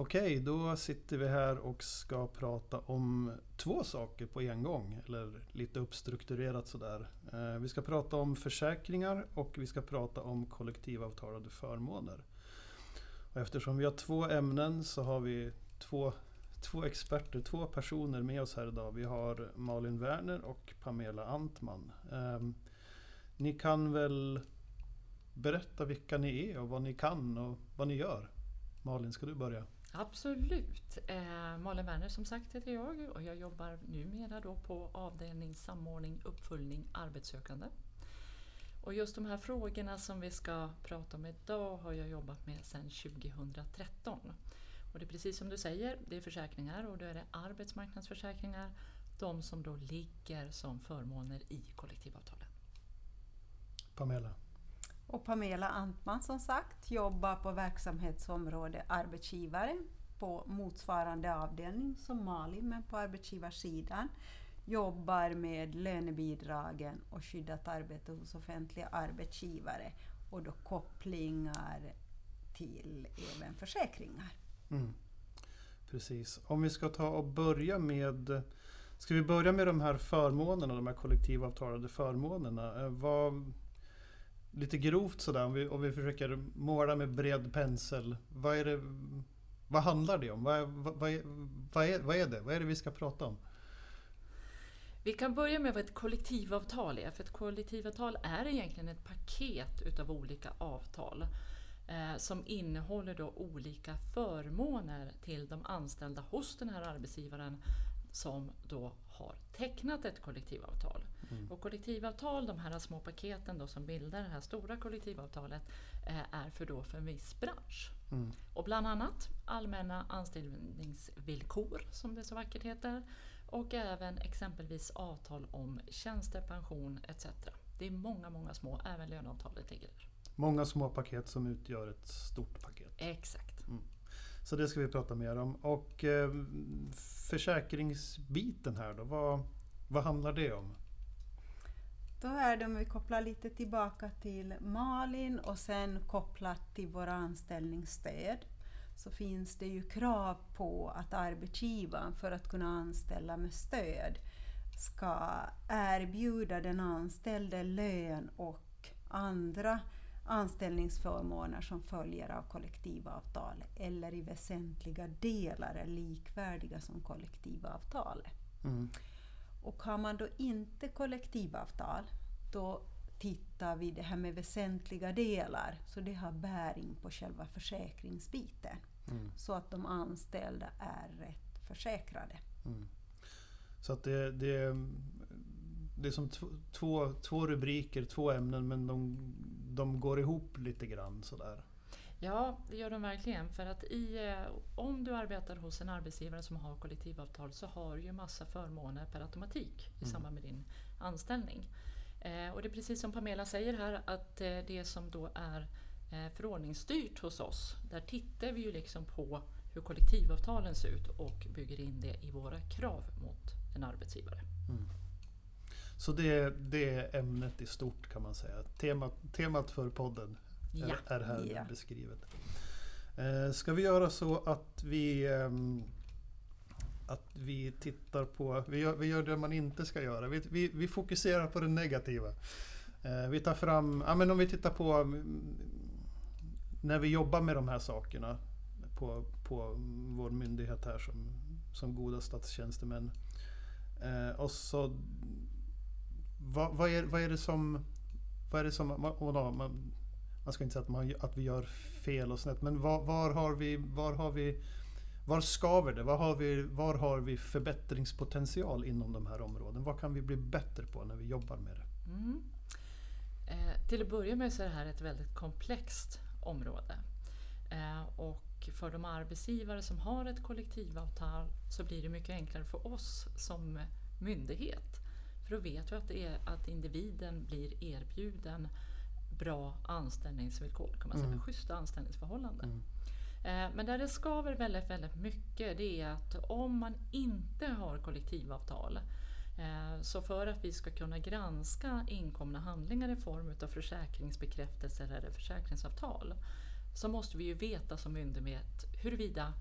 Okej, då sitter vi här och ska prata om två saker på en gång. Eller lite uppstrukturerat sådär. Eh, vi ska prata om försäkringar och vi ska prata om kollektivavtalade förmåner. Och eftersom vi har två ämnen så har vi två, två experter, två personer med oss här idag. Vi har Malin Werner och Pamela Antman. Ehm, ni kan väl berätta vilka ni är och vad ni kan och vad ni gör. Malin, ska du börja? Absolut. Eh, Malin Werner som sagt heter jag och jag jobbar numera då på avdelning samordning, uppföljning, arbetssökande. Och just de här frågorna som vi ska prata om idag har jag jobbat med sedan 2013. Och det är precis som du säger, det är försäkringar och då är det arbetsmarknadsförsäkringar, de som då ligger som förmåner i kollektivavtalen. Pamela? Och Pamela Antman som sagt jobbar på verksamhetsområde arbetsgivare på motsvarande avdelning som Malin men på arbetsgivarsidan. Jobbar med lönebidragen och skyddat arbete hos offentliga arbetsgivare och då kopplingar till även försäkringar. Mm. Precis. Om vi ska ta och börja med Ska vi börja med de här förmånerna, de här kollektivavtalade förmånerna? Eh, vad, lite grovt sådär, om vi, om vi försöker måla med bred pensel. Vad, är det, vad handlar det om? Vad, vad, vad, är, vad, är, vad är det? Vad är det vi ska prata om? Vi kan börja med vad ett kollektivavtal är. För ett kollektivavtal är egentligen ett paket utav olika avtal eh, som innehåller då olika förmåner till de anställda hos den här arbetsgivaren som då har tecknat ett kollektivavtal. Mm. Och kollektivavtal, de här små paketen då som bildar det här stora kollektivavtalet, eh, är för då för en viss bransch. Mm. Och bland annat allmänna anställningsvillkor, som det så vackert heter, och även exempelvis avtal om tjänstepension etc. Det är många, många små, även löneavtalet ligger där. Många små paket som utgör ett stort paket. Exakt. Mm. Så det ska vi prata mer om. Och eh, försäkringsbiten här då, vad, vad handlar det om? Då är det om vi kopplar lite tillbaka till Malin och sen kopplat till våra anställningsstöd så finns det ju krav på att arbetsgivaren för att kunna anställa med stöd ska erbjuda den anställde lön och andra anställningsförmåner som följer av kollektivavtal eller i väsentliga delar är likvärdiga som kollektivavtalet. Mm. Och har man då inte kollektivavtal, då tittar vi det här med väsentliga delar, så det har bäring på själva försäkringsbiten. Mm. Så att de anställda är rätt försäkrade. Mm. Så att det, det, det är som två, två rubriker, två ämnen, men de, de går ihop lite grann sådär. Ja, det gör de verkligen. För att i, eh, om du arbetar hos en arbetsgivare som har kollektivavtal så har du ju massa förmåner per automatik i mm. samband med din anställning. Eh, och det är precis som Pamela säger här att eh, det som då är eh, förordningsstyrt hos oss, där tittar vi ju liksom på hur kollektivavtalen ser ut och bygger in det i våra krav mot en arbetsgivare. Mm. Så det, det är ämnet i stort kan man säga. Temat, temat för podden ja. är här ja. beskrivet. Eh, ska vi göra så att vi ehm, att vi tittar på, vi gör, vi gör det man inte ska göra. Vi, vi, vi fokuserar på det negativa. Eh, vi tar fram, ja men om vi tittar på mm, när vi jobbar med de här sakerna på, på vår myndighet här som, som goda statstjänstemän. Eh, och så vad, vad, är, vad är det som, vad är det som man, man, man ska inte säga att, man, att vi gör fel och snett, men var, var har vi, var har vi var skaver det? Var har, vi, var har vi förbättringspotential inom de här områdena? Vad kan vi bli bättre på när vi jobbar med det? Mm. Eh, till att börja med så är det här ett väldigt komplext område. Eh, och för de arbetsgivare som har ett kollektivavtal så blir det mycket enklare för oss som myndighet. För då vet vi att, det är, att individen blir erbjuden bra anställningsvillkor, kan man säga, mm. schyssta anställningsförhållanden. Mm. Eh, men där det skaver väldigt, väldigt mycket det är att om man inte har kollektivavtal eh, så för att vi ska kunna granska inkomna handlingar i form av försäkringsbekräftelser eller försäkringsavtal så måste vi ju veta som myndighet huruvida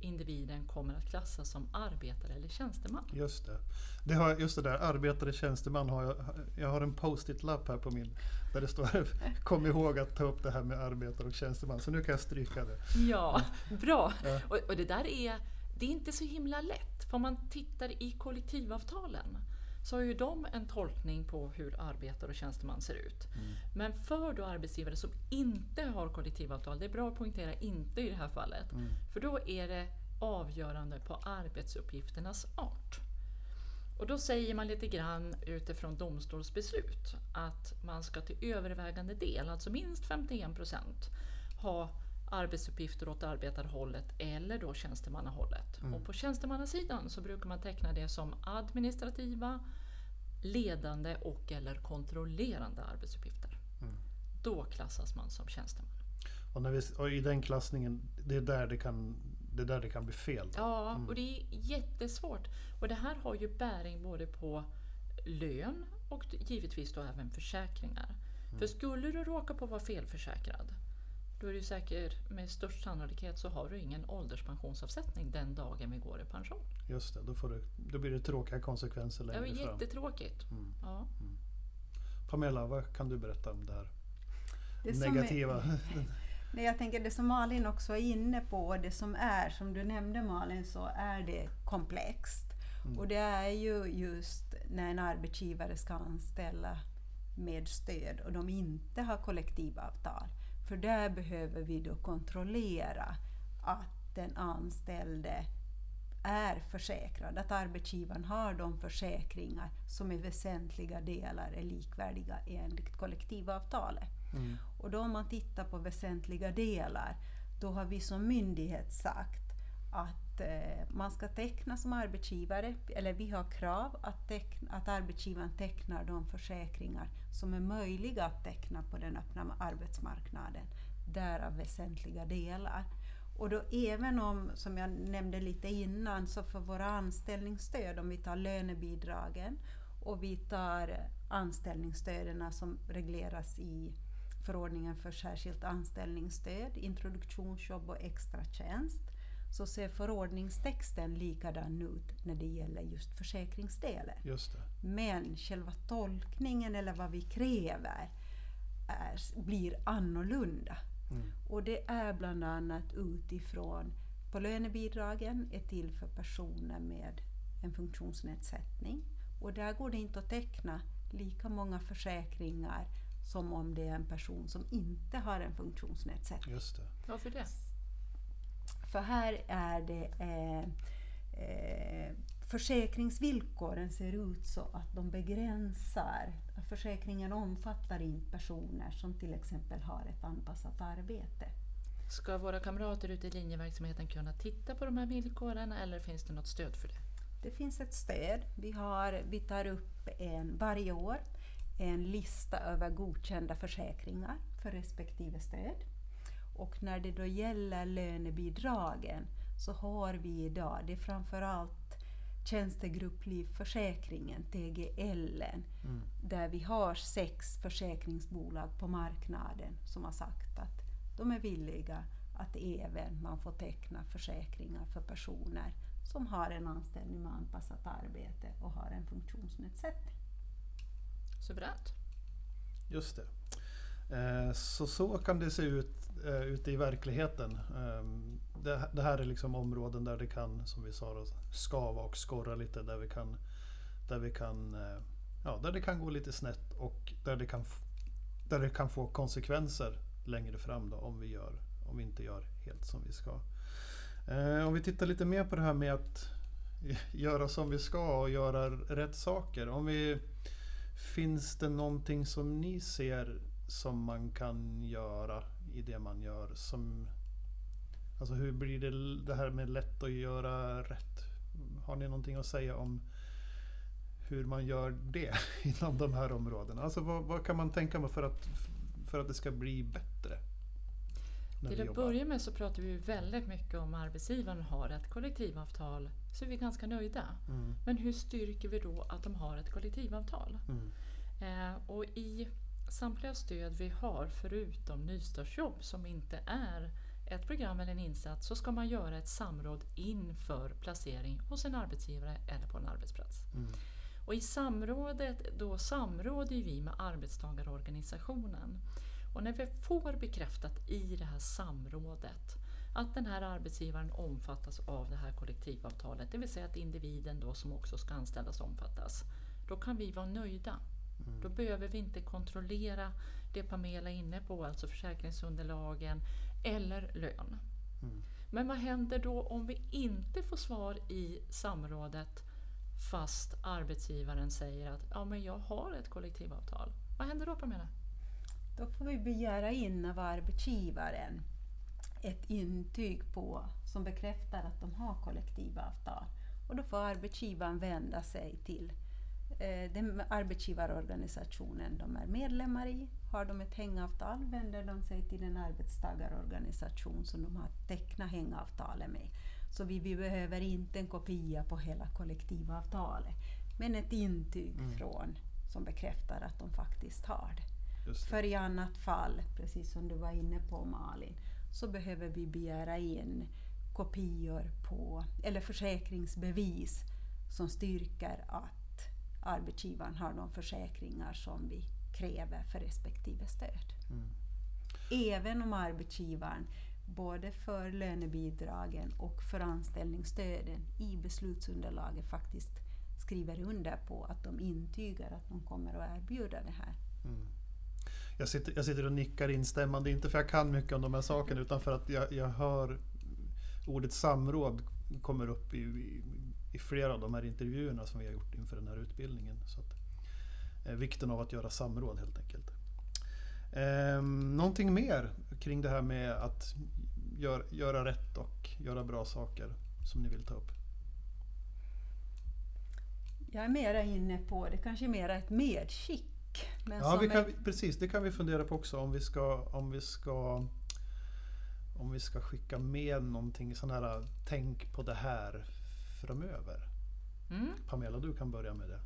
individen kommer att klassas som arbetare eller tjänsteman. Just det. det har, just det där, arbetare tjänsteman har jag, jag har en post-it-lapp här på min där det står kom ihåg att ta upp det här med arbetare och tjänsteman. Så nu kan jag stryka det. Ja, bra. Ja. Och, och, det där är, det är inte så himla lätt. För om man tittar i kollektivavtalen så har ju de en tolkning på hur arbetare och tjänsteman ser ut. Mm. Men för då arbetsgivare som inte har kollektivavtal, det är bra att poängtera inte i det här fallet, mm. för då är det avgörande på arbetsuppgifternas art. Och då säger man lite grann utifrån domstolsbeslut att man ska till övervägande del, alltså minst 51 procent, ha arbetsuppgifter åt arbetarhållet eller då tjänstemannahållet. Mm. Och på tjänstemannasidan så brukar man teckna det som administrativa, ledande och eller kontrollerande arbetsuppgifter. Mm. Då klassas man som tjänsteman. Och, när vi, och i den klassningen, det är där det kan, det är där det kan bli fel? Då. Ja, mm. och det är jättesvårt. Och det här har ju bäring både på lön och givetvis då även försäkringar. Mm. För skulle du råka på att vara felförsäkrad då är det säkert med störst sannolikhet så har du ingen ålderspensionsavsättning den dagen vi går i pension. Just det, då, får du, då blir det tråkiga konsekvenser längre fram. Ja, jättetråkigt. Mm. Ja. Mm. Pamela, vad kan du berätta om det här det negativa? Är, nej, jag tänker det som Malin också är inne på, det som är, som du nämnde Malin, så är det komplext. Mm. Och det är ju just när en arbetsgivare ska anställa med stöd och de inte har kollektivavtal för där behöver vi då kontrollera att den anställde är försäkrad, att arbetsgivaren har de försäkringar som i väsentliga delar är likvärdiga enligt kollektivavtalet. Mm. Och då om man tittar på väsentliga delar, då har vi som myndighet sagt att eh, man ska teckna som arbetsgivare, eller vi har krav att, teckna, att arbetsgivaren tecknar de försäkringar som är möjliga att teckna på den öppna arbetsmarknaden, därav väsentliga delar. Och då även om, som jag nämnde lite innan, så för våra anställningsstöd, om vi tar lönebidragen och vi tar anställningsstöden som regleras i förordningen för särskilt anställningsstöd, introduktionsjobb och extratjänst, så ser förordningstexten likadan ut när det gäller just försäkringsdelen. Just det. Men själva tolkningen eller vad vi kräver är, blir annorlunda. Mm. Och det är bland annat utifrån på lönebidragen är till för personer med en funktionsnedsättning. Och där går det inte att teckna lika många försäkringar som om det är en person som inte har en funktionsnedsättning. Just det. Varför det? För här är det eh, eh, försäkringsvillkoren ser ut så att de begränsar, försäkringen omfattar inte personer som till exempel har ett anpassat arbete. Ska våra kamrater ute i linjeverksamheten kunna titta på de här villkoren eller finns det något stöd för det? Det finns ett stöd. Vi, har, vi tar upp en, varje år en lista över godkända försäkringar för respektive stöd. Och när det då gäller lönebidragen så har vi idag, det är framförallt tjänstegrupplivförsäkringen, TGL, mm. där vi har sex försäkringsbolag på marknaden som har sagt att de är villiga att även man får teckna försäkringar för personer som har en anställning med anpassat arbete och har en funktionsnedsättning. Suveränt. Just det. Eh, så så kan det se ut eh, ute i verkligheten. Ehm, det, här är liksom områden där det kan, som vi sa, skava och skorra lite. Där vi kan, där vi kan, eh, ja, där det kan gå lite snett och där det kan, där det kan få konsekvenser längre fram då, om, vi gör, om vi inte gör helt som vi ska. Om vi tittar lite mer på det här med att göra som vi ska och göra rätt saker. Om vi, finns det någonting som ni ser som man kan göra i det man gör? Som, alltså hur blir det, det här med lätt att göra rätt? Har ni någonting att säga om hur man gör det inom de här områdena? Alltså vad, vad kan man tänka mig för att, för att det ska bli bättre? Till att börja med så pratar vi väldigt mycket om arbetsgivaren har ett kollektivavtal så är vi ganska nöjda. Mm. Men hur styrker vi då att de har ett kollektivavtal? Mm. Eh, och i samtliga stöd vi har förutom nystartsjobb som inte är ett program eller en insats så ska man göra ett samråd inför placering hos en arbetsgivare eller på en arbetsplats. Mm. Och I samrådet då samråder vi med arbetstagarorganisationen. Och när vi får bekräftat i det här samrådet att den här arbetsgivaren omfattas av det här kollektivavtalet, det vill säga att individen då som också ska anställas omfattas, då kan vi vara nöjda. Mm. Då behöver vi inte kontrollera det Pamela är inne på, alltså försäkringsunderlagen eller lön. Mm. Men vad händer då om vi inte får svar i samrådet fast arbetsgivaren säger att ja, men jag har ett kollektivavtal? Vad händer då Pamela? Då får vi begära in av arbetsgivaren ett intyg på, som bekräftar att de har kollektivavtal. Och då får arbetsgivaren vända sig till den arbetsgivarorganisationen de är medlemmar i. Har de ett hängavtal vänder de sig till den arbetstagarorganisation som de har tecknat hängavtalet med. Så vi, vi behöver inte en kopia på hela kollektivavtalet, men ett intyg mm. från som bekräftar att de faktiskt har det. det. För i annat fall, precis som du var inne på Malin, så behöver vi begära in kopior på, eller försäkringsbevis som styrker att arbetsgivaren har de försäkringar som vi kräver för respektive stöd. Mm. Även om arbetsgivaren både för lönebidragen och för anställningsstöden i beslutsunderlaget faktiskt skriver under på att de intygar att de kommer att erbjuda det här. Mm. Jag, sitter, jag sitter och nickar instämmande, inte för att jag kan mycket om de här sakerna utan för att jag, jag hör ordet samråd kommer upp i, i, i, flera av de här intervjuerna som vi har gjort inför den här utbildningen. Så att, eh, vikten av att göra samråd helt enkelt. Eh, någonting mer kring det här med att gör, göra rätt och göra bra saker som ni vill ta upp? Jag är mera inne på, det kanske är mera ett medskick. ja, vi kan, är... precis. Det kan vi fundera på också om vi ska, om vi ska om vi ska skicka med någonting sån här tänk på det här framöver. Mm. Pamela, du kan börja med det.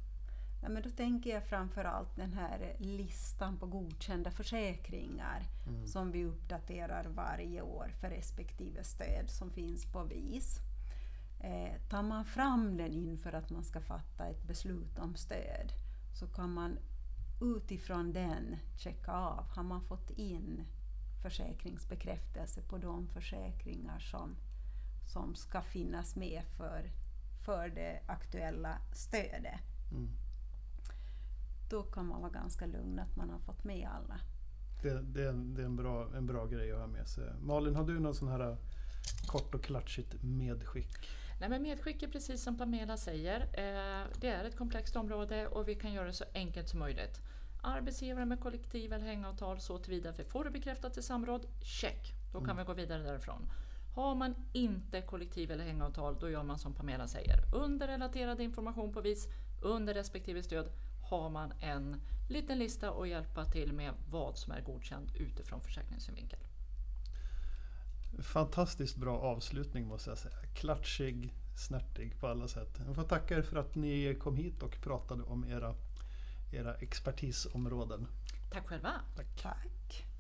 Ja, men då tänker jag framförallt den här listan på godkända försäkringar mm. som vi uppdaterar varje år för respektive stöd som finns på VIS. Eh, tar man fram den inför att man ska fatta ett beslut om stöd så kan man utifrån den checka av, har man fått in försäkringsbekräftelse på de försäkringar som, som ska finnas med för, för det aktuella stödet. Mm då kan man vara ganska lugn att man har fått med alla. Det, det, det är en bra, en bra grej att ha med sig. Malin, har du någon sån här kort och klatschigt medskick? Nej, men medskick är precis som Pamela säger. Eh, det är ett komplext område och vi kan göra det så enkelt som möjligt. Arbetsgivare med kollektiv eller hängavtal så tillvida att vi får det bekräftat i samråd, check. Då kan mm. vi gå vidare därifrån. Har man inte kollektiv eller hängavtal, då gör man som Pamela säger. Under relaterad information på vis, under respektive stöd har man en liten lista att hjälpa till med vad som är godkänt utifrån försäkringssynvinkel. Fantastiskt bra avslutning måste jag säga. Klatschig, snärtig på alla sätt. Jag får tacka er för att ni kom hit och pratade om era, era expertisområden. Tack själva. Tack. Tack.